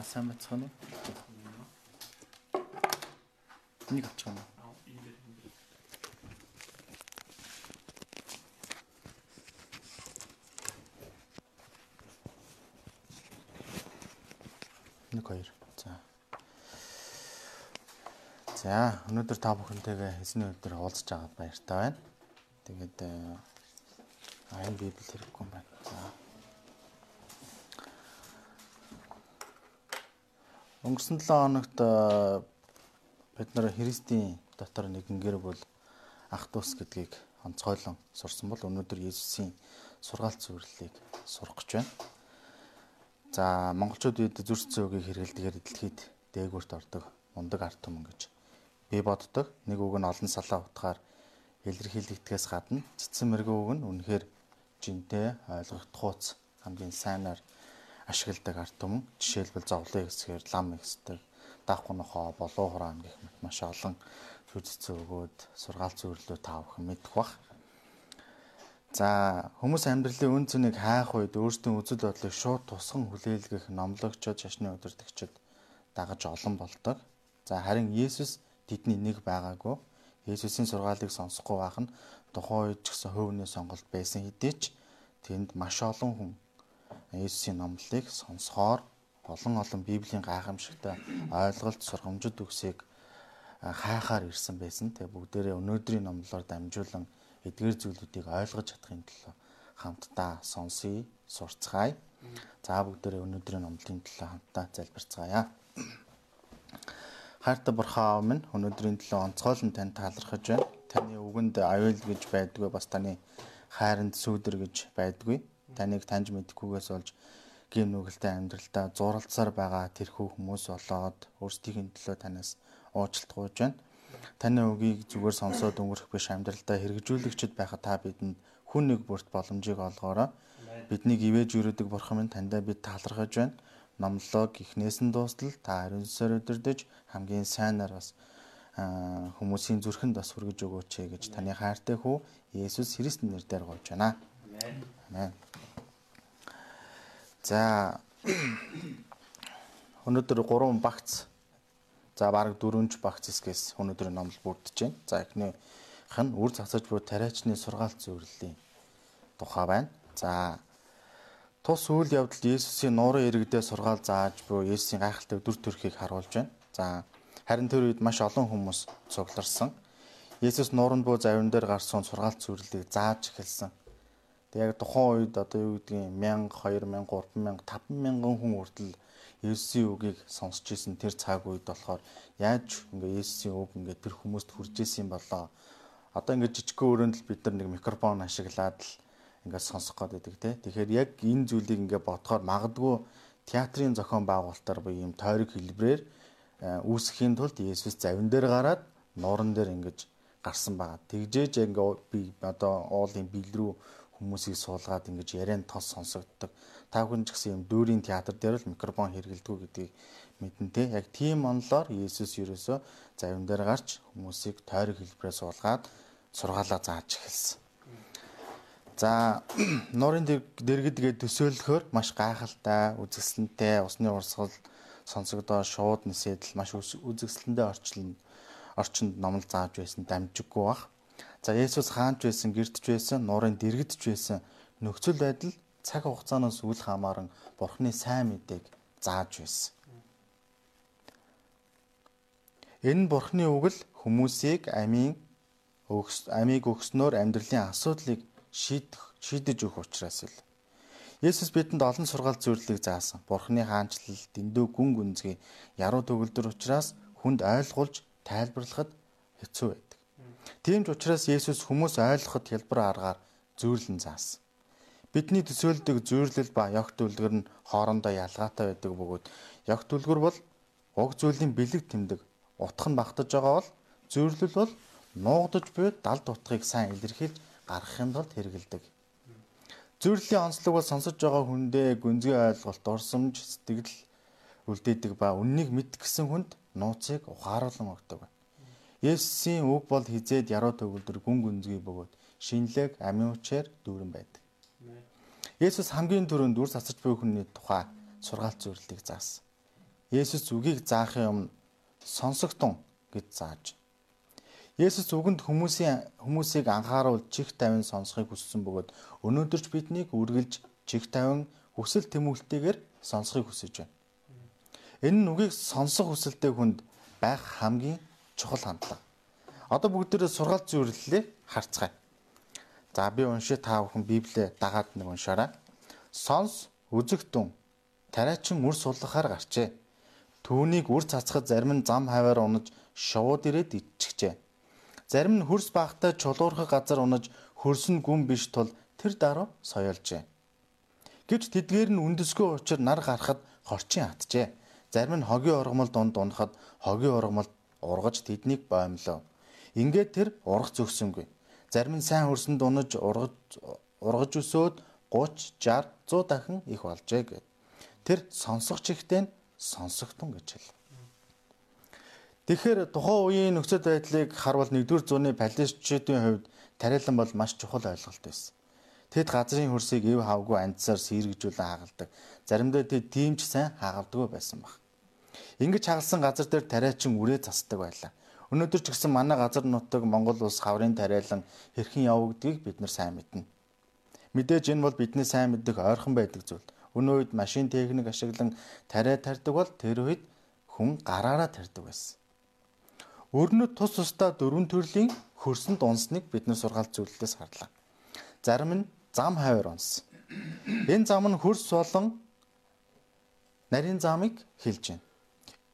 За сайн бацхан уу? Энийг авчих юм уу? Нэг хоёр. За. За, өнөөдөр та бүхэнтэйгээ эзний өдөр уулзж байгаад баяртай байна. Тэгээд айн библ хэрэггүй юм байна. За. Өнгөрсөн 7 хоногт бид нар Христийн дотор нэгэнгээр бол ах トゥ ус гэдгийг онцгойлон сурсан бол өнөөдөр Есүсийн сургаалт зөвлөлийг сурах гэж байна. За монголчууд үед зүрхцэн үгийг хэрэгэлдэгээр дэлхийд дээгүүрт ордог мундаг арт түмэн гэж би боддог. Нэг үг нь олон салаа утгаар илэрхийлэгдгээс гадна цэцэн мэрэгэн үг нь үнэхээр жинтэй ойлгох тууц хамгийн сайнаар ашигладаг арт түмэн. Жишээлбэл зовлон хэсгээр лам хэсдэг, даахгүй нохоо, болоо хураан гэх мэт маш олон зүрхцэн өгөөд сургаалт зөвлөлөө та бүхэн мэдэх бах. За хүмүүс амьдралын үн цэнийг хайх үед өөрсдийн үзэл бодлыг шууд тусган хүлээлгэх номлогчид шашны удирдагчид дагаж олон болдог. За харин Есүс тэдний нэг байгаагүй. Есүсийн сургаалыг сонсохгүй байх нь тухайн үед ч гэсэн хөвний сонголт байсан хэдий ч тэнд маш олон хүн Есүсийн номлолыг сонсохоор олон олон Библийн гайхамшигтай ойлголт сургамжид үгсийг хайхаар ирсэн байсан. Тэгээ бүгдээрээ өнөөдрийн номлолоор дамжуулан эдгээр зүйлүүдийг ойлгож чадахын төлөө хамтдаа сонсъё, сурцгаая. За бүгдээрээ өнөөдрийн номлын төлөө хамтдаа залбирцгаая. Хайртай бурхан аав минь өнөөдрийн төлөө онцгойлон танд талархаж байна. Таны үгэнд аюул гэж байдгүй бас таны хайранд сүүдэр гэж байдгүй. Таныг таньж мэдхгүйгээс болж гин нүгэлтэй амьдралдаа зуралцсаар байгаа тэрхүү хүмүүс болоод өөрсдийн төлөө танаас уучлалт гуйж байна Таны үгийг зүгээр сонсоод өнгөрөх биш амьдралдаа хэрэгжүүлэгчд байхад та бидэнд хүн нэг бүрт боломжийг олгоорой. Биднийг ивэж юрөдөг бурхан минь таньдаа бид талархаж байна. Номлог ихнээс нь дуустал та ариун сүсээр өдөрдөж хамгийн сайнаар бас хүмүүсийн зүрхэнд бас хүргэж өгөөч гэж таны хайртай хүү Есүс Христийн нэрээр гуйж байна. Амен. За өнөөдөр 3 багц За баг дөрөвч багц хэсгээс өнөөдрийн номлол бүрдэж байна. За эхнийх нь үр цацаж буй тариачны сургаалт зөвлөлийн тухай байна. За тус үйл явдалд Есүсийн нуурын иргэдээ сургаал зааж буй Есүсийн гайхалтай өдөр төрхийг харуулж байна. За харин тэр үед маш олон хүмүүс цугларсан. Есүс нуурын буй завин дээр гарсан сургаалт зөвлөлийг зааж эхэлсэн. Тэг яг тухайн үед одоо юу гэдгийг 1000, 2000, 3000, 5000 хүн хүртэл Есүсийн үгийг сонсч исэн тэр цаг үед болохоор яаж ингээ Есүсийн үг ингээ тэр хүмүүст хүрж исэн болоо. Одоо ингээ жижигхэн өрөөнд л бид нар нэг микрофон ашиглаад л ингээ сонсох гээд байдаг тий. Тэгэхээр яг энэ зүйлийг ингээ бодохоор магадгүй театрын зохион байгуулалтаар буюу ийм тойрог хэлбрээр үүсгэхийн тулд Есүс завин дээр гараад нууран дээр ингэж гарсан байгаа. Тэгжээж ингээ би одоо уулын бил рүү хүмүүсийг суулгаад ингэж яриан тос сонсогддог. Та бүхэн ч гэсэн юм дүүрийн театр дээр л микрофон хэрэгэлдэг гэдгийг мэдэн тэ. Яг тийм онлоор Иесус ерөөсөө завин дээр гарч хүмүүсийг тойрог хэлбэрээр суулгаад сургаалаа зааж эхэлсэн. За нуурын дэргэдгээ төсөөлөхөөр маш гайхалтай, үзэсгэлэнтэй, усны урсгал сонсогдоо шууд нисэдэл маш үзэсгэлэнтэй орчлон орчинд номл зааж байсан дамжиггүй бах. За Есүс хаанч байсан, гэртж байсан, нуурын дэрэгдж байсан нөхцөл байдал цаг хугацаанаас үл хамааран Бурхны сайн мэдээг зааж байсан. Энэ Бурхны үг л хүмүүсийг амийн өгс амийг өгснөөр амьдралын асуудлыг шийдэх шийдэж өгөх учраас л. Есүс бидэнд олон сургаалт зөвлөлийг заасан. Бурхны хаанчлал, дэндүү гүн гүнзгий, яруу төгөлдөр учраас хүнд ойлгуулж тайлбарлахад хэцүү байд. Тийм ч учраас Есүс хүмүүс ойлгоход хэлбэр аргаар зүйрлэн заасан. Бидний төсөөлдөг зүйрлэл ба ягт үлгэр нь хоорондоо ялгаатай байдаг бөгөөд ягт үлгэр бол уг зүйлийн бэлэг тэмдэг утх нь багтаж байгаа бол зүйрлэл бол нуугдаж буй далд утгыг сайн илэрхийлж гаргахын тулд хэрэгэлдэг. Зүйрлэлийн онцлог бол сонсож байгаа хүндээ гүнзгий ойлголт, урсамж, сэтгэл үлдээдэг ба үннийг мэд гисэн хүнд нууцыг ухааруулan өгдөг байна. Есүсийн үг бол хизээд яруу төгөлдөр гүн гүнзгий бөгөөд шинэлэг амийн хүчээр дүүрэн байдаг. Есүс хамгийн түрүүнд үр цацаж буй хүний тухай сургаалт зөвлөлийг заасан. Есүс үгийг заахын өмнө сонсогтун гэж зааж. Есүс үгэнд хүмүүсийн хүмүүсийг анхааруул чих тавин сонсхийг хүссэн бөгөөд өнөөдөрч биднийг үргэлж чих тавин хүсэл тэмүүлэлтээр сонсхийг хүсэж байна. Энэ нь үгийг сонсох хүсэлтэй хүнд байх хамгийн чухал хандлага. Одоо бүгдээрээ сургаал зөвлөлээ харцгаая. За би унши та бүхэн Библиэ дагаад нэг уншаарай. Сонс үзэгтэн тариачин үр суллахаар гарчээ. Түүнийг үр цацхад зарим нь зам хаваар унаж шууд ирээд иччихжээ. Зарим нь хөрс багтай чулуурхаг газар унаж хөрс нь гүн биш тул тэр дараа соёолжээ. Гэвч тэдгээр нь үндэсгүй учир нар гарахад хорчин атжээ. Зарим нь хогийн ургамал дунд унахад хогийн ургамалд ургаж тэднийг боомлоо. Ингээд тэр ургах зөксөнгүй. Зарим нь сайн хөрсөнд унаж ургаж ургаж өсөөд 30, 60, 100 дахин их болжээ гэв. Тэр сонсох чихтэй нь сонсогдсон гэж хэл. Тэгэхээр тухайн үеийн нөхцөл байдлыг харвал 1-р зууны палестинчүүдийн хувьд тариалан бол маш чухал ойлголт байсан. Тэд газрын хөрсийг ив хавгүй андсаар сэргижүүлэн хагалдаг. Заримдаа тэд тийм ч сайн хагалдаггүй байсан баг. Ингэж хагалсан газар дээр тариачин үрээ засдаг байлаа. Өнөөдөр ч гэсэн манай газар нутаг Монгол улс хаврын тариалан хэрхэн явагдгийг бид нар сайн мэднэ. Мэдээж энэ бол бидний сайн мэддэг ойрхон байдаг зүйл. Өнөө үед машин техник ашиглан тариа тарьдаг бол тэр үед хүн гараараа тарьдаг байсан. Өрнөд тус тусдаа дөрвөн төрлийн хөрсөнд унсныг бид нар сургаал зөвлөлтөөс харлаа. Зарим нь зам хавар унс. Энэ зам нь хөрс болон нарийн замыг хэлж байна.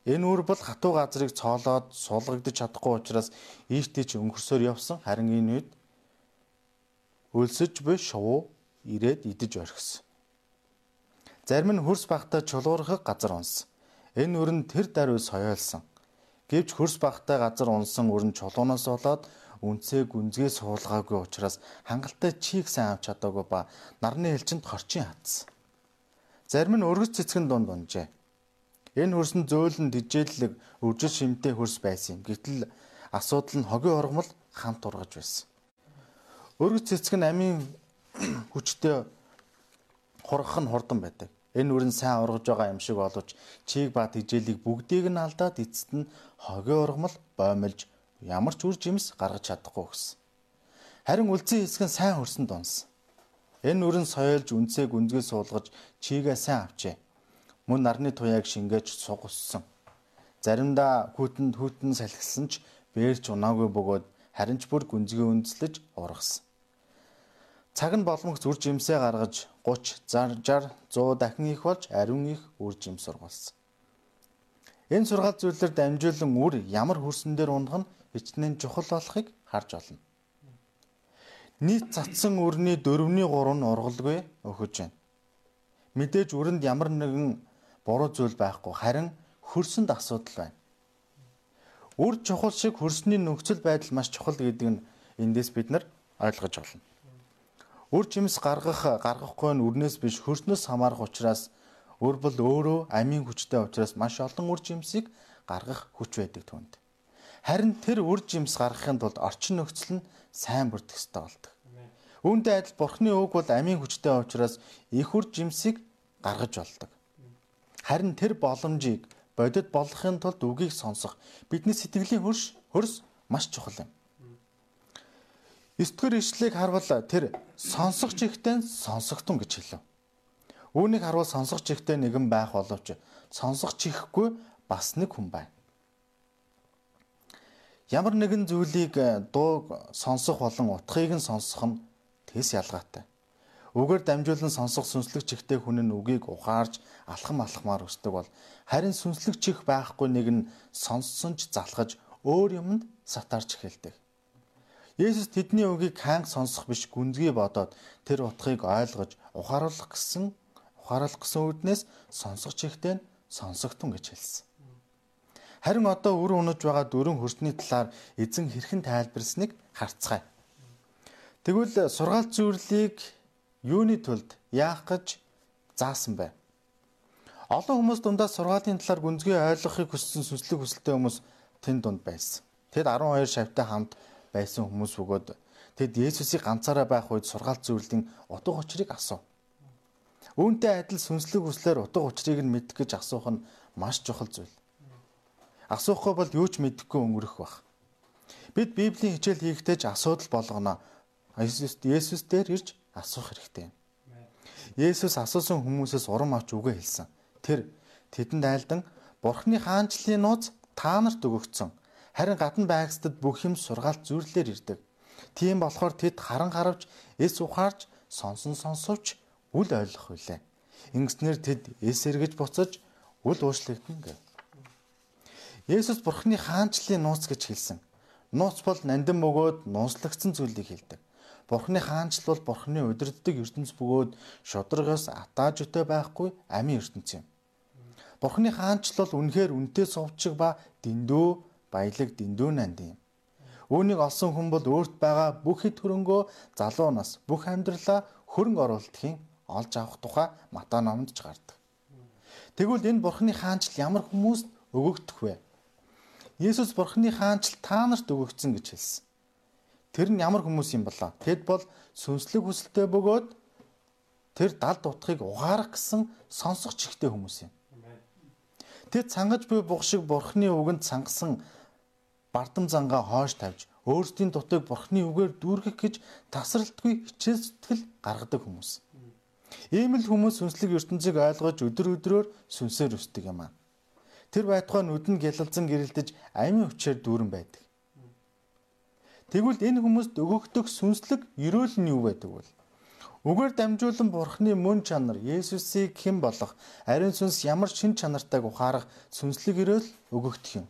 Энэ үр бол хатуу газрыг цоолоод суулгагдаж чадахгүй учраас ийштэй ч өнгөрсөөр явсан. Харин энэ үед өлсөж буй шувуу ирээд идэж орхисон. Зарим нь хөрс багтаа чулуурхаг газар унсан. Энэ үр нь тэр даруй соёолсон. Гэвч хөрс багтаа газар унсан үр нь чулуунаас болоод үнцээ гүнзгий суулгаагүй учраас хангалттай чийг сайн авч чадаагүй ба нарны элчинд хорчин хатсан. Зарим нь өргөц цэцгэн дунд унжээ. Энэ хөрс нь зөөлөн дижээллэг өвжил шимтэй хөрс байсан юм. Гэтэл асуудал нь хогийн ургамал хамт ургаж байсан. Өргөц цэцгэн амийн хүчтэй хургах нь хурдан байдаг. Энэ үрэн сайн ургаж байгаа юм шиг боловч чийг ба тижээлийг бүгдийг нь алдаад эцэст нь хогийн ургамал боомлж ямар ч үр жимс гаргаж чадахгүй гэсэн. Харин үлцэн хэсэг нь сайн хөрсөнд унсан. Энэ үрэн соёолж үнцээ гүнзгий суулгаж чигээ сайн авчээ. Мөн нарны туяаг шингээж сугуссан. Заримдаа хүүтэнд хүүтэн салхилсан ч бээрч унаагүй бөгөөд харин ч бүр гүнзгий үндэслэж ургасан. Цаг нь боломж үр жимсээ гаргаж 30, 60, 100 дахин их болж ариун их үр жим сургалсан. Энэ сургаал зүйлээр дамжуулан үр ямар хөрсөн дээр унах нь хичнээн чухал болохыг харж олно. Нийт цацсан үрний 4-ний 3 нь ургалгүй өгөж байна. Мэдээж үрэнд ямар нэгэн буруу зүйл байхгүй харин хөрсөнд асуудал байна. Үр чухал шиг хөрсний нөхцөл байдал маш чухал гэдэг нь эндээс бид нар ойлгож олно. Үр жимс гаргах гаргахгүй нь үрнээс биш хөрснөөс хамаарах учраас өр бол өөрөө амийн хүчтэй учраас маш олон үр жимсийг гаргах хүч байдаг түнд. Харин тэр үр жимс гаргахын тулд орчин нөхцөл нь сайн бүрдэх ёстой болдог. Үүнтэй адил Бурхны үг бол амийн хүчтэй учраас их үр жимсийг гаргаж болдог. Харин тэр боломжийг бодит болгохын тулд үгийг сонсох бидний сэтгэлийн хөрш хөрс маш чухал юм. 9 дугаар ишлэгийг харвал тэр сонсох чихтэй сонсогтун гэж хэлв. Үүнийг харвал сонсох чихтэй нэгэн байх боловч сонсох чихгүй бас нэг хүн байна. Ямар нэгэн зүйлийг дууг сонсох болон утгыг нь сонсох нь тэс ялгаатай. Үгээр дамжуулан сонсох сүнслэг чихтэй хүн нь үгийг ухаарж алхам алхмаар өсдөг бол харин сүнслэг чих байхгүй нэг нь сонссон ч залхаж өөр юмд сатарч эхэлдэг. Есүс тэдний үгийг хаанг сонсох биш гүнзгий бодоод тэр утгыг ойлгож ухааруулах гэсэн ухааруулах гэсэн үднээс сонсох чихтэй сонсогтун гэж хэлсэн. Харин одоо үр өнөж байгаа дөрөн хөрсний талаар эзэн хэрхэн тайлбарсныг харцгаая. Тэгвэл сургаал зөвлөлийг юуны тулд яах гэж заасан бэ? Олон хүмүүс дундаа сургаалын талаар гүнзгий ойлгохыг хүссэн сүнслэг хүсэлтэй хүмүүс тэнд дунд байсан. Тэд 12 шавьтай хамт байсан хүмүүс бөгөөд тэд Есүсийг ганцаараа байх үед сургаалт зөвлөлийн утга учирыг асуув. Үүнтэй адил сүнслэг хүслээр утга учирыг нь мэдэх гэж асуух нь маш чухал зүйл. Асуухгүй бол юу ч мэдэхгүй өнгөрөх бах. Бид Библийн хичээл хийхдээ ч асуудал болгоно. Есүс Есүс дээр ирж асуух хэрэгтэй. Есүс асуусан хүмүүсээс урам авч үгээ хэлсэн. Тэр тэдэнд айлдан Бурхны хаанчлалын нууц та нарт өгөгдсөн. Харин гадна байгстад бүх юм сургаалт зүрлэлээр ирдэг. Тийм болохоор тэд харан харавж, эс ухаарч, сонсон сонсовч үл ойлгох хүлээ. Ингэснээр тэд эс эргэж буцаж үл уушлагдана гэв. Есүс Бурхны хаанчлалын нууц гэж хэлсэн. Нууц бол нандин бөгөөд нууцлагдсан зүйлийг хэлдэг. Бурхны хаанчл бол Бурхны удирддаг ертөнц бөгөөд шударгаас атааж өтөө байхгүй амийн ертөнц юм. Бурхны хаанчл бол үнэхээр үнтэй сувчиг ба дэндүү баялаг дэндүү нанд юм. Үүнийг олсон хүн бол өөрт байгаа бүх хэд хөрөнгөө залуу нас бүх амьдралаа хөрөнгө оруулалтын олж авах тухай Матай номонд ч гардаг. Тэгвэл энэ Бурхны хаанчл ямар хүмүүст өгөгдөх вэ? Есүс Бурхны хаанчл та нарт өгөгдсөн гэж хэлсэн. Тэр нь ямар хүмүүс юм болоо? Тэд бол сүнслэг хүсэлтэй бөгөөд тэр далд утгыг угаарах гэсэн сонсох чихтэй хүмүүс юм. Тэд цангаж буй бух шиг Бурхны үгэнд цангасан бардам зангаа хойш тавьж өөрсдийн дутыг Бурхны үгээр дүүргэх гэж тасралтгүй хичээл зүтгэл гаргадаг хүмүүс. Ийм л хүмүүс сүнслэг ертөнцийг ойлгож өдөр өдрөөр сүнсээр өсдөг юм аа. Тэр байтугай нүдэнд гялалзан гэрэлдэж амийн хүчээр дүүрэн байдаг. Тэгвэл энэ хүмүүст өгөгдөх сүнслэг ерөөл нь юу байдаг вэ? Үгээр дамжуулан Бурхны мөн чанар Есүсийг хэн болох ариун сүнс ямар шин чанартайг ухаарах сүнслэг ерөөл өгөгдөх юм.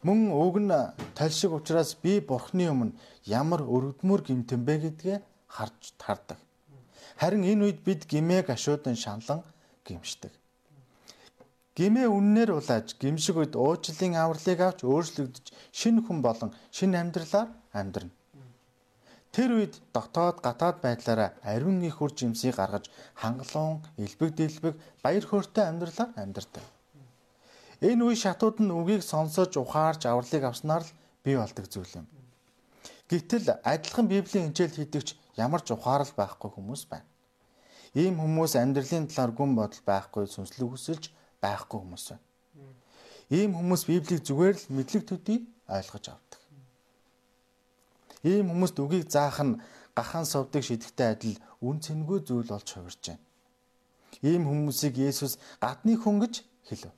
Мөн уг нь тальшиг учраас би Бурхны өмнө ямар өргөдмөр гимтэн бэ гэдгээ харж тардаг. Харин энэ үед бид гимээ гашуудан шанлан гимшдэг. Гимээ үннээр улааж гимшиг үед уучлалын авралыг авч өөрчлөгдөж шинэ хүн болон шинэ амьдралаар амьдрна. Тэр үед дотоод гадаад байдлаараа ариун их үр жимсийг гаргаж хангалуун, элбэг дэлбэг, баяр хөөртэй амьдралаар амьдардаг. Энэ үе шатууд нь үгийг сонсож ухаарч авралыг авснаар л бий болдог зүйл юм. Гэтэл адилхан Библийн хичээл хийдэгч ямар ч ухаарал байхгүй хүмүүс байна. Ийм хүмүүс амьдралын талаар гүн бодол байхгүй сүнслэг хүсэлж байхгүй хүмүүс байна. Ийм хүмүүс Библийг зүгээр л мэдлэг төдий ойлгож авдаг. Ийм хүмүүст үгийг заах нь гахаан совдөг шидэгтэй адил үн цэнгүй зүйл болж хувирж байна. Ийм хүмүүсийг Есүс гадны хүн гэж хэлв.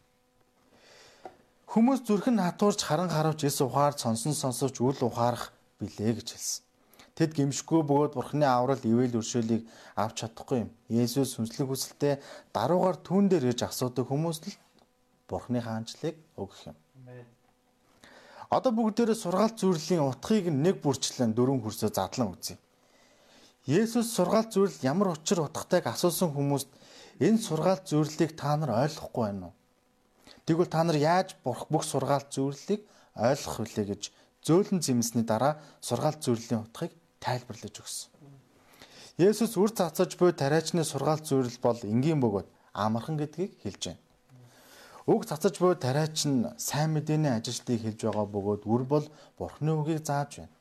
Хүмүүс зүрх нь хатуурч харан харавч эс ухаар сонсон сонсовч үл ухаарах билээ гэж хэлсэн. Тэд гимшгүй бөгөөд Бурхны аврал ивэл өршөөлийг авч чадахгүй юм. Есүс сүнслэг хүсэлтэд даруугаар түүн дээр ирж асуудаг хүмүүс л Бурхны хаанчлыг өгөх юм. Одоо бүгдээрээ сургаалт зүрлийн утгыг нэг бүрчлэн дөрвөн хөрсөө задлан үзье. Есүс сургаалт зүрл ямар учир утгатайг асуусан хүмүүст энэ сургаалт зүрлийг та нар ойлгохгүй байна уу? Тэгвэл та нар яаж бүх сургаалт зүрлийг ойлгох вүлээ гэж зөөлөн зэмсний дараа сургаалт зүрлийн утгыг тайлбарлаж өгсөн. Есүс үр цацаж буй тариачны сургаалт зөвлөл бол энгийн бөгөөд амархан гэдгийг хэлж байна. Үг цацаж буй тариач нь сайн мэдээний ажилтныг хэлж байгаа бөгөөд үр бол Бурхны үгийг зааж байна.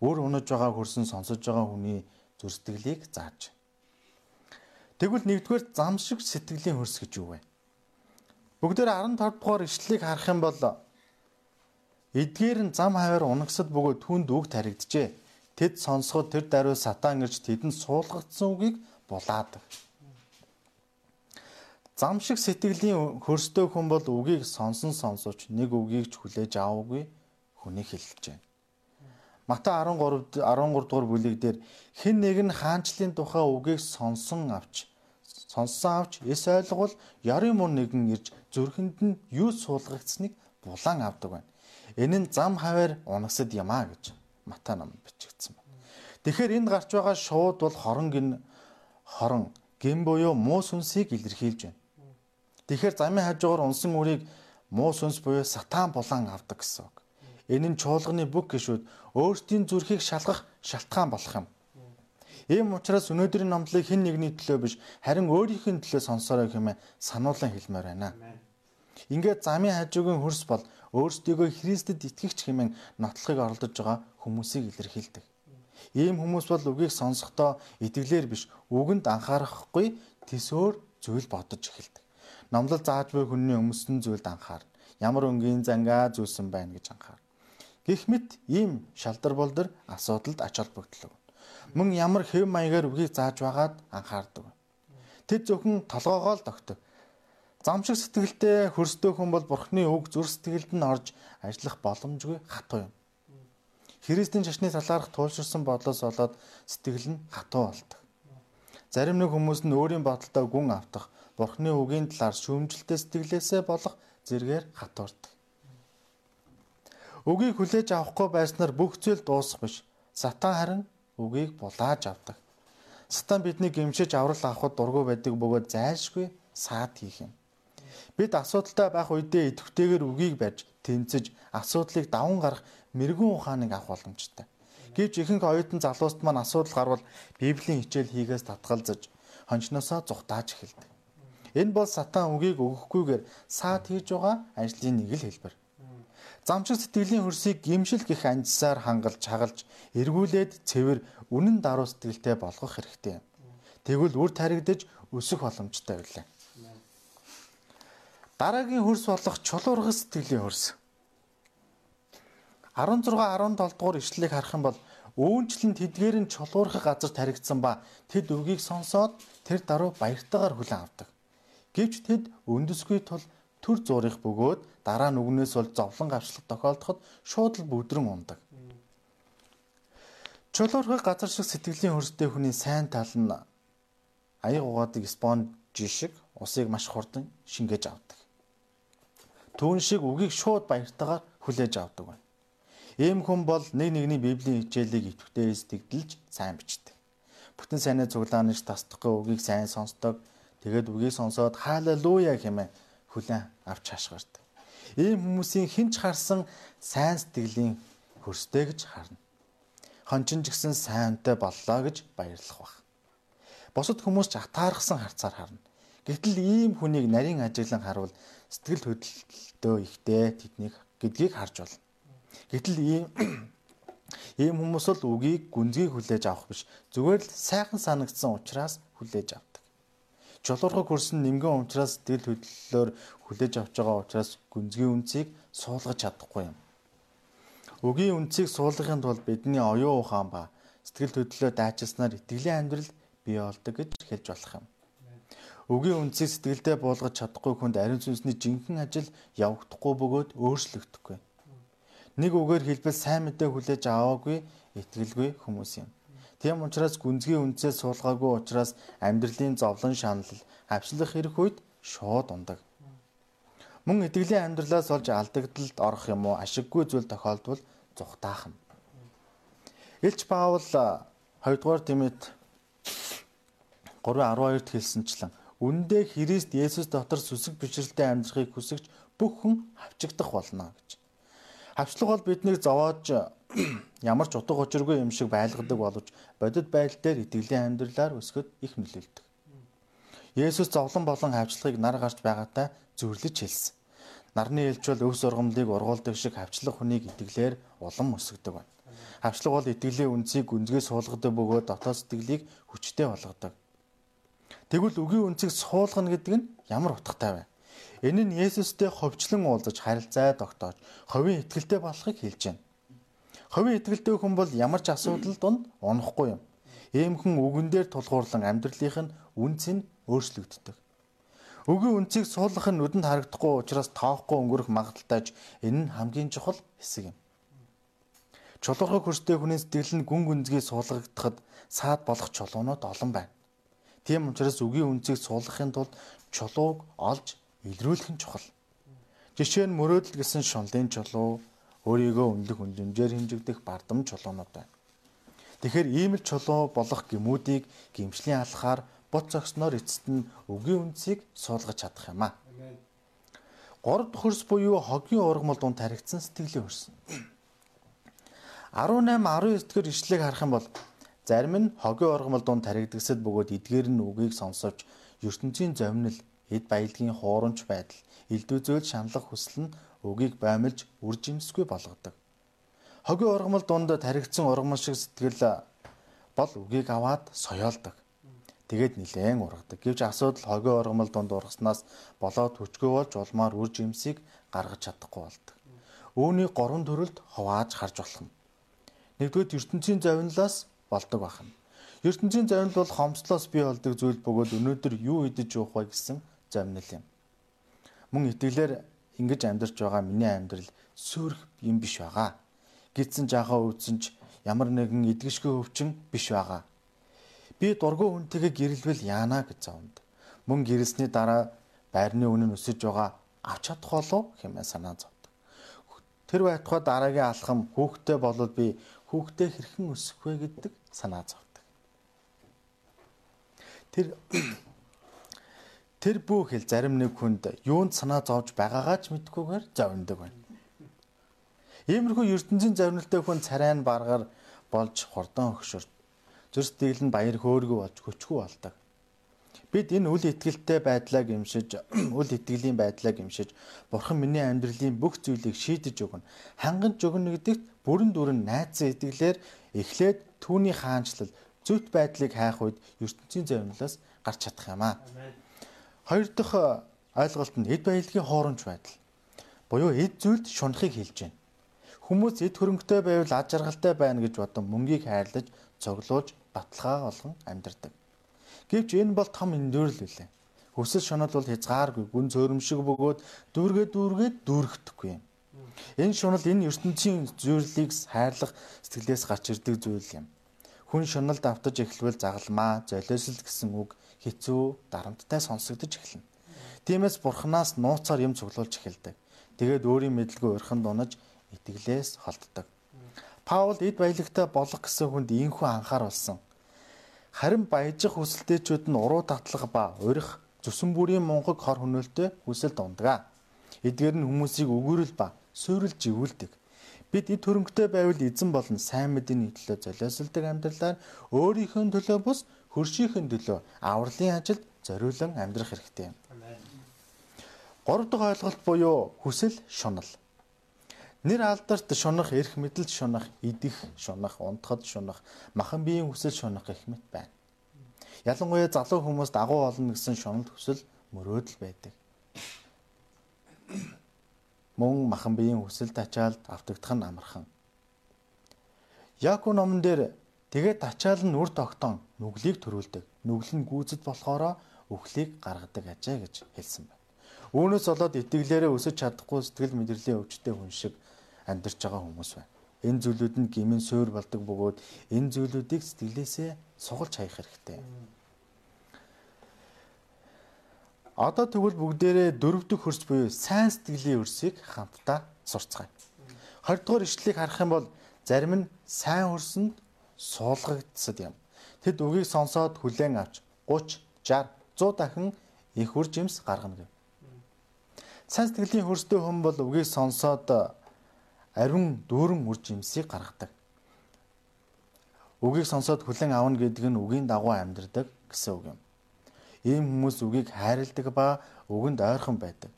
Үр унаж байгаа хөрсөн сонсож байгаа хүний зүрстгэлийг зааж. Тэгвэл нэгдүгээр зам шиг сэтгэлийн хөрс гэж юу вэ? Бүгдээр 15 дугаар ишлэлийг харах юм бол эдгээр нь зам хаваар унагсад бөгөөд түнд үг таригджээ Тэд сонсоход тэр даруй сатан ирж тэдэнд суулгагдсан үгийг булаадаг. Зам шиг сэтгэлийн хөрстэй хүн бол үгийг сонсон сонсооч нэг үгийг ч хүлээж аваагүй хүний хэлж байна. Матай 13 13 дугаар бүлэг дээр хэн нэг нь хаанчлалын тухай үгийг сонсон авч сонссон авч эс ойлгол ёрын мөр нэгэн ирж зүрхэнд нь юу суулгагдсныг булан авдаг байна. Энэ нь зам хаваар унагсад юм а гэж Матай номд бичигдсэн байна. Тэгэхээр энд гарч байгаа шууд бол хорон гин хорон гин буюу муу сүнсийг илэрхийлж байна. Тэгэхээр замын хажуугаар унсан үрийг муу сүнс буюу сатан булан авдаг гэсэн үг. Энэ нь чуулганы бүх гişүүд өөрсдийн зүрхийг шалгах шалтгаан болох юм. Ийм учраас өнөөдрийн номлыг хэн нэгний төлөө биш харин өөрийнхөө төлөө сонсорой хэмээн сануулan хэлмээр байна. Ингээд замын хажуугийн хөрс бол өөрсдийгөө Христэд итгэгч хэмээн нотлохыг оролдож байгаа хүмүүсийг илэрхийлдэг. Ийм хүмүүс бол үгийг сонсохдоо итгэлээр биш, үгэнд анхаарахгүй төсөөр зүйл бодож эхэлдэг. Номлол зааж буй хүний өмсөн зүйлд анхаарна. Ямар өнгийн зангаа зүүсэн байна гэж анхаарна. Гэх мэт ийм шалдар болдор асуудалд ач холбогдол. Мөн ямар хэв маягаар үгийг зааж байгаад анхаардаг. Тэд зөвхөн толгоогоо л тогтов. Замшиг сэтгэлтэй хөрсдөө хүн бол бурхны үг зүр сэтгэлд нь орж ажиллах боломжгүй хатуу юм. Христийн шашны талаарх туулширсан бодлоос болоод сэтгэл нь хатуу болдог. Зарим нэг хүмүүс нь өөрийн бодолтой гүн автах, Бурхны үгийн талаар шүүмжлэлтэй сэтгэлээсээ болох зэргээр хатуурдаг. Үгийг хүлээж авахгүй байснаар бүх зүйл дуусах биш. Сатан харин үгийг булааж авдаг. Сатан биднийг гимшиж аврал авахд дургүй байдаг бөгөөд зайлшгүй саад хийх юм. Бид асуудалтай байх үедээ идэвхтэйгээр үгийг барьж, тэнцэж, асуудлыг даван гарах мэрэгүн ухааныг авах боломжтой. Гэвч ихэнх оюутан залууст маань асуудал гарвал Библийн хичээл хийгээс татгалзаж хончноосоо зүхтааж эхэлдэг. Энэ бол сатан үгийг өгөхгүйгээр саад хийж байгаа ажлын нэг л хэлбэр. Замчиг сэтгэлийн хөрсийг гимшил гих анжсаар хангалж хагалж эргүүлээд цэвэр үнэн даруй сэтгэлтэй болгох хэрэгтэй. Тэгвэл үр таригдж өсөх боломжтой байлаа. Дараагийн хөрс болох чулуургас сэтгэлийн хөрс. 16 17 дугаар ишлэлийг харах юм бол үүнчлэн тэдгээр нь чулуурхах газар таригдсан ба тэд үгийг сонсоод тэр даруй баяртайгаар хүлээн авдаг. Гэвч тэд өндөсгүй тул төр зуурих бөгөөд дараа нь үгнээс бол зовлон гавчлах тохиолдоход шууд л бүдрэн ундаг. Чулуурхах газар шиг сэтгэлийн хөрстэй хүний сайн тал нь аяг угаадаг спонж шиг усыг маш хурдан шингээж авдаг. Түүн шиг үгийг шууд баяртайгаар хүлээж авдаг байна. Ийм хүн бол нэг нэгний Библийн хичээлийг идэвхтэй сэтгэлж сайн бичдэг. Бүтэн сайнаа цуглаанаж тасдахгүй үгийг сайн сонсдог. Тэгээд үгийг сонсоод хаалелуя хэмээн хүлээн авч хашгирдаг. Ийм хүмүүсийн хинч харсан сайн сэтгэлийн хөрстэй гэж харна. Хончин ч гэсэн сайнтай боллоо гэж баярлах бах. Бусад хүмүүс ч атаархсан харцаар харна. Гэтэл ийм хүнийг нарийн ажиглан харвал сэтгэл хөдлөлтөө ихтэй тэднийг гэдгийг харж болно. Гэтэл ийм ийм хүмүүс л үгийг гүнзгий хүлээж авах биш зүгээр л сайхан санагдсан учраас хүлээж авдаг. Жолоорхог хөрсөн нимгэн уучраас сэтгэл хөдлөлөөр хүлээж авч байгаа учраас гүнзгий үнцийг суулгаж чадахгүй юм. Үгийн үнцийг суулгахын тулд бидний оюун ухаан ба сэтгэл хөдлөлөө дайчилснаар итгэлийн амьдрал бий болдог гэж хэлж болох юм. Үгийн үнцийг сэтгэлдээ буулгаж чадахгүй хүнд ариун сүнсний жинхэнэ ажил явагдахгүй бөгөөд өөрчлөгдөхгүй. Нэг үгээр хэлбэл сайн мэдээ хүлээж аваагүй итгэлгүй хүмүүс юм. Тийм учраас гүнзгий үнцээ суулгаагүй учраас амьдралын зовлон шанал авчлах хэрэг үед шууд ундаг. Мөн итгэлийн амьдралаас олж алдагдалд орох юм уу ашиггүй зүйл тохиолдвол зүхтаах юм. Илч Паул 2 дугаар Тимет 3:12-д хэлсэнчлэн үндэ Христ Есүс дотор сүсэг бишрэлтэй амьдрахыг хүсэгч бүх хүн хавчигдах болно гэж. Хавчлаг бол биднийг зовоож ямар ч утга учиргүй юм шиг байлгадаг боловч бодит байдал дээр итгэлийн амьдралаар өсгөд их нөлөөлдөг. Есүс зовлон болон хавчлагыг нар гарч байгаатай зөвлөж хэлсэн. Нарны элч бол өв сургамлыг ургуулдаг шиг хавчлах хүнийг итгэлээр улам өсгдөг байна. Хавчлаг бол итгэлийн үнцийг гүнзгий суулгадаг бөгөөд дотоод сэтгэлийг хүчтэй болгодог. Тэгвэл үгийн үнцийг суулгана гэдэг нь ямар утгатай вэ? Энэ нь Есүстэй ховчлон уулзаж харилцаа тогтоож ховийн итгэлтэй болохыг хэлж байна. Ховийн итгэлтэй хүн бол ямар ч асуудал донд унахгүй юм. Ийм хүн үгэн дээр тулгуурлан амьдралынх нь үнц нь өөрчлөгддөг. Үгийн үнцийг суулгах нь нүдэнд харагдахгүй учраас тоохгүй өнгөрөх магадaltaйж энэ нь хамгийн чухал хэсэг юм. Чулуурхаг хөрстэй хүний сэтгэл нь гүн гүнзгий суулгагдахад саад болох чулуунууд олон байна. Тийм учраас үгийн үнцийг суулгахын тулд чулууг олж илрүүлэх нь чухал. Жишээ нь мөрөөдөл гэсэн шунлын чулуу өөрийгөө үнэлэх үнэмжээр хэмжигдэх бардам чулуунууд байна. Тэгэхээр ийм л чулуу болох гимүүдийг гимшлийн алхаар бут зогсноор эцэст нь өгийн үнцийг суулгаж чадах юм аа. 3 дахь хөрс буюу хогийн ургамал дунд таригдсан сэтгэлийн хөрс. 18 19 дэх ишлэгийг харах юм бол зарим нь хогийн ургамал дунд таригдагсад бөгөөд эдгээр нь үгийг сонсовч ертөнцийн зовнил эд баялагын хуурамч байдал, элдв зөөл шаналх хүсэл нь үгийг баймилж үржимсгүй болгодог. Хогийн ургамал дунд таригдсан ургамал шиг сэтгэл бол үгийг аваад соёолдог. тэгээд нилээн ургадаг. Гэвч асуудал хогоо оргомол донд ургаснаас болоод хүчгүй болж улмаар үр жимсийг гаргаж чадахгүй болдог. Үүний гурван төрөлд хувааж харж болох юм. Нэгдүгээр ертөнцийн завинлаас болдог бахна. ертөнцийн завинл бол хомслоос бий болдог зүйл бөгөөд өнөөдөр юу идэж уух вэ гэсэн завинл юм. Мөн итгэлээр ингэж амьдарч байгаа миний амьдрал сүрх юм биш байгаа. Гидсэн жахаа өвдсөн ч ямар нэгэн эдгэшгүй өвчин биш байгаа. Би дургүй хүнтэйгээ гэрэлвэл яана гэж зовд. Мөн гэрэлсний дараа байрны үнэ нь өсөж байгаа авч чадах болов хэмээн санаа зовд. Тэр байтугай дараагийн алхам хүүхдээ болоод би хүүхдээ хэрхэн өсөх вэ гэдэг санаа зовд. Тэр тэр бүх хэл зарим нэг хүнд юунд санаа зовж байгаагаа ч мэдхгүйгээр зовндог байна. Иймэрхүү ертөнцийн завнилтай хүн царай нь баргаар болж хурдан өгшөрт. Зүрс дэглэн баяр хөөргөө болж хөчгүү болдог. Бид энэ үл итгэлтэй байдлаа гимшиж, үл итгэлийн байдлаа гимшиж, Бурхан миний амьдралын бүх зүйлийг шийдэж өгнө. Хангаж өгнө гэдэгт бүрэн дүрэн найдсан итгэлээр эхлээд түүний хаанчлал, зөвхт байдлыг хайх үед ертөнцийн завнилаас гарч чадах юм аа. Хоёр дахь ойлголт нь эд баялагын хуурамч байдал. Буюу эд зүйлд шунахыг хэлж байна. Хүмүүс эд хөрөнгөтэй байвал аж аргалтай байна гэж бодон мөнгийг хайрлаж, цоглуулж, баталгаа болгон амьдардаг. Гэвч энэ бол том эндүрл үлээ. Хүсэл шунал бол хязгааргүй, гүн цөөрөмшиг бөгөөд дүүргээ дүүргээд дүүргэхдэггүй юм. Энэ шунал энэ ертөнцийн зүйлийг хайрлах сэтгэлээс гарч ирдэг зүйл юм. Хүн шуналд автаж эхлвэл загалмаа, золиослол гэсэн үг хэцүү, дарамттай сонсогдож эхэлнэ. Тиймээс бурхнаас нууцаар юм цуглуулж эхэлдэг. Тэгээд өөрийн мэдлгүй урхан дунаж итгэлээс холддог. Паул эд баялагтай болох гэсэн хүнд ийхүү анхааруулсан. Харин баяжих хүсэлтэйчүүд нь уруу татлах ба урих зүсэн бүрийн мунхаг хор хөнөөлтөй хүсэл дундгаа. Эдгээр нь хүмүүсийг өгөрөл ба суйрлж ивүүлдэг. Бид эд хөрөнгөтэй байвал эзэн болон сайн мэдээний төлөө золиослдог амьдралаар өөрийнхөө төлөө бус хөршийнхөө төлөө авралын ажилд зориулан амьдрах хэрэгтэй. Гурав дахь ойлголт буюу хүсэл шунал. Нэр алдарт шунах, эрх мэдэлд шунах, идэх шунах, унтахад шунах, махан биеийн хүсэл шунах гэх мэт байна. Ялангуяа залуу хүмүүст агуу олно гэсэн шунал хүсэл мөрөөдөл байдаг. Мөн махан биеийн хүсэл тачаалд автагдах нь амархан. Яаку номон дээр тэгээд тачаал нь үр тогтоон нүглийг төрүүлдэг. Нүгэл нь гүйцэд болохоро үхлийг гаргадаг ажээ гэж хэлсэн байна. Үүнээс болоод итгэлээрээ өсөж чадахгүй сэтгэл мэдрэлийн өвчтэй хүн шиг амьдарч байгаа хүмүүс байна. Энэ зүйлүүд нь гимэн суур болдог бөгөөд энэ зүйлүүдийг сэтгэлээсээ сугалж хаях хэрэгтэй. Одоо тэгвэл бүгдээрээ дөрөв дэх хөрс буюу сайн сэтгэлийн хөрсийг хамтдаа сурцгаая. 20 дугаар ишлэлийг харах юм бол зарим нь сайн хөрсөнд суулгагдсад юм. Тэд үгийг сонсоод хүлээн авч 30, 60, 100 дахин их үр жимс гаргана гэв. Сайн сэтгэлийн хөрстэй хүн бол үгийг сонсоод ариун дүүрэн үр жимсийг гаргадаг. Үгийг сонсоод хүлэн авна гэдэг нь үгийн дагуу амьдрдаг гэсэн үг юм. Ийм хүмүүс үгийг хайрладаг ба үгэнд ойрхон байдаг.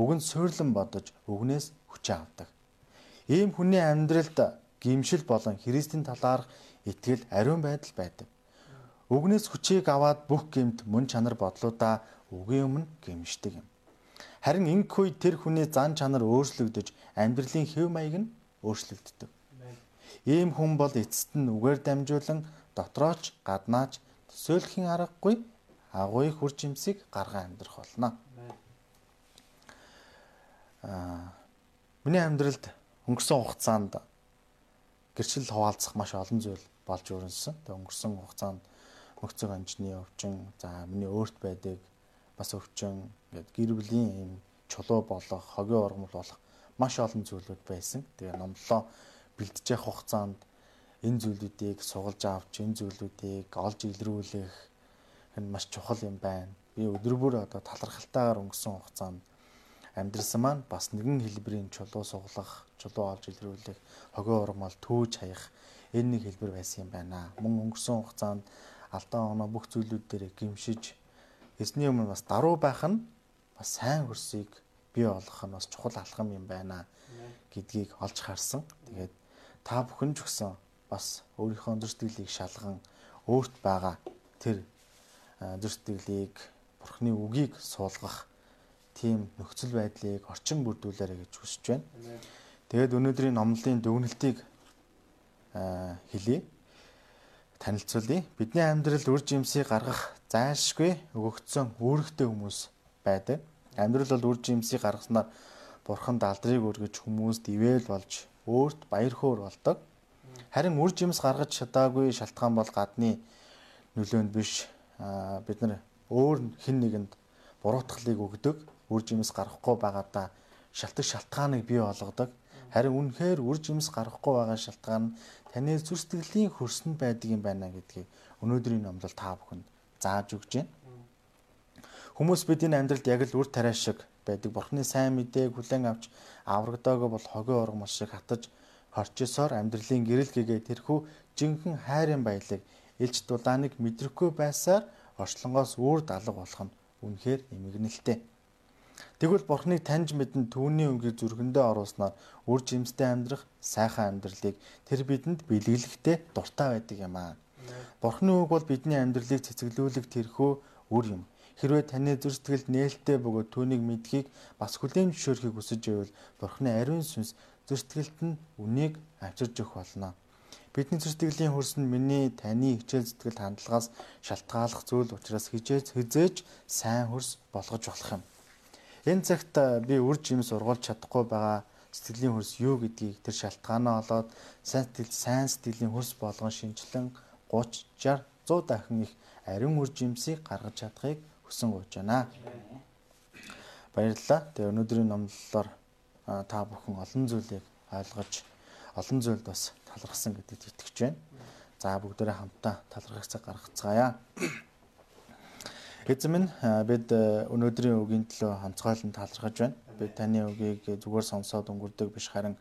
Үгэнд суйрлан бодож үгнээс хүч авдаг. Ийм хүний амьдралд гимшил болон Христийн талаарх итгэл ариун байдал байдаг. Үгнээс хүчийг аваад бүх гэмт мөн чанар бодлуудаа үгийн өмнө гимшдэг юм. Харин ингэх үед тэр хүний зан чанар өөрчлөгдөж амьдралын хэв маяг нь өөрчлөгддөг. Ийм хүн бол эцэст нь үгээр дамжуулан дотрооч гаднаач төсөөлхийн аргагүй агуй хүр жимсийг гаргаа амьдрах болно. Аа миний амьдралд өнгөрсөн хугацаанд гэрчил хуваалцах маш олон зүйл болж өрнөсөн. Тэгээ өнгөрсөн хугацаанд мөхцөг анжны өвчин, за миний өөрт байдаг бас өвчин ингээд гэр бүлийн юм чулуу болох, хогийн ургамал болох маш олон зүйлүүд байсан. Тэгээ номлоо бэлдэж явах хугацаанд энэ зүйлүүдийг сугалж авч, энэ зүйлүүдийг олж илрүүлэх энэ маш чухал юм байна. Би өдөр бүр одоо талархалтайгаар өнгөрсөн хугацаанд амьдрсан маань бас нэгэн хэлбэрийн чулуу суглах, чулуу олж илрүүлэх, хогийн ургамал түүж хаях энэ нэг хэлбэр байсан юм байна. Мөн өнгөрсөн хугацаанд алдаа оноо бүх зүйлүүд дээр гимшиж Эзний өмнө бас даруй байх нь бас сайн хөрсийг бий болгох нь бас чухал алхам юм байна гэдгийг олж харсан. Тэгээд та бүхэн ч гэсэн бас өөрийнхөө өндөр сэтгэлийг шалган өөрт байгаа тэр зүр сэтгэлийг бурхны үгийг суулгах тийм нөхцөл байдлыг орчин бүрдүүлээрэй гэж хүсэж байна. Тэгээд өнөөдрийн номлын дүгнэлтийг хэлье. Танилцуулъя. Бидний амьдралд үр жимсийг гаргах зайлшгүй өгөгдсөн үүрэгтэй хүмүүс байдаг. Амьдрал бол үр жимсийг гаргаснаар бурханд алдрыг өргөж хүмүүст ивэл болж өөрт баяр хөөр болдог. Харин үр жимс гаргаж чадаагүй шалтгаан бол гадны нөлөөнд биш бид нар өөр хэн нэгэнд буруутгалыг өгдөг үр жимс гарахгүй байгаадаа шалтгаан шалтгааныг бий болгодог. Харин үнэхээр үр жимс гарахгүй байгаа шалтгаан нь таны зүр сэтгэлийн хөрсөнд байдаг юм байна гэдгийг өнөөдрийн номлол та бүхэнд зааж өгч байна. Хүмүүс бидний амьдралд яг л үр тариа шиг байдаг. Бурхны сайн мэдээг хүлээн авч аврагдаагүй бол хогийн ургамал шиг хатаж хорчсоор амьдралын гэрэл гэгээ тэрхүү жинхэнэ хайрын баялаг элч дулааныг мэдрэхгүй байсаар орчлонгоос үүр далга болох нь үнэхээр эмгэнэлтэй. Тэгвэл Бурхныг таньж мэдэн түүний өнгийг зүрхэндээ оруулснаар үр жимстэй амьдрах сайхан амьдралыг тэр бидэнд бэлгэлэхтэй дуртай байдаг юм аа. Бурхны үг бол бидний амьдралыг цэцгэлүүлэх тэрхүү үр юм. Хэрвээ таны зүр сэтгэлд нээлттэй бөгөөд түүнийг мэдхийг бас хүлээн зөвшөөрөхийг хүсэж байвал Бурхны ариун сүнс зүр сэтгэлд нь үнийг авчирж өгөх болно. Бидний зүр сэтгэлийн хөрс нь миний таны хичээл сэтгэл хандлагаас шалтгааллах зүйл учраас хижээж хизээж сайн хөрс болгож болох юм. Энэ цагт би үр жимс ургуулж чадахгүй байгаа сэтгэлийн хөрс юу гэдгийг тэр шалтгаанаа олоод сайн сэтгэл сайн сэтгэлийн хөрс болгон шинчлэн 30 60 100 дахин их ариун үр жимсийг гаргаж чадахыг хүсэн гуйж байна. Баярлалаа. Тэгээ өнөөдрийн номлолоор та бүхэн олон зүйлийг ойлгож олон зүйлд бас талархсан гэдэгт итгэж байна. За бүгдээрээ хамтдаа талархах цаг гаргацгаая. Эзэм минь бид өнөөдрийн үгийн төлөө онцгойлон талархаж байна. Бид таны үгийг зүгээр сонсоод өнгөрдөг биш харин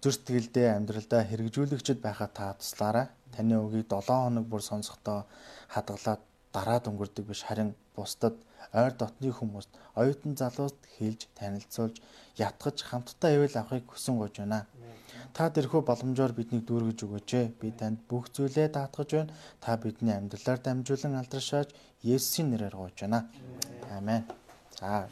зүр сэтгэлдээ амьдралдаа хэрэгжүүлэгчд байхаа та туслаарай. Таны үгийг 7 хоног бүр сонсохдоо хадгалаад дараад өнгөрдөг биш харин бусдад ойр дотны хүмүүст оюутан залууст хэлж танилцуулж ятгаж хамтдаа ивэл авахыг хүсэн гож байна. Та тэрхүү боломжоор биднийг дүүргэж өгөөч. Би танд бүх зүйлээ даатгаж байна. Та бидний амьдралаар дамжуулан алдаршааж Есүсийн нэрээр гуйж байна. Амен. За.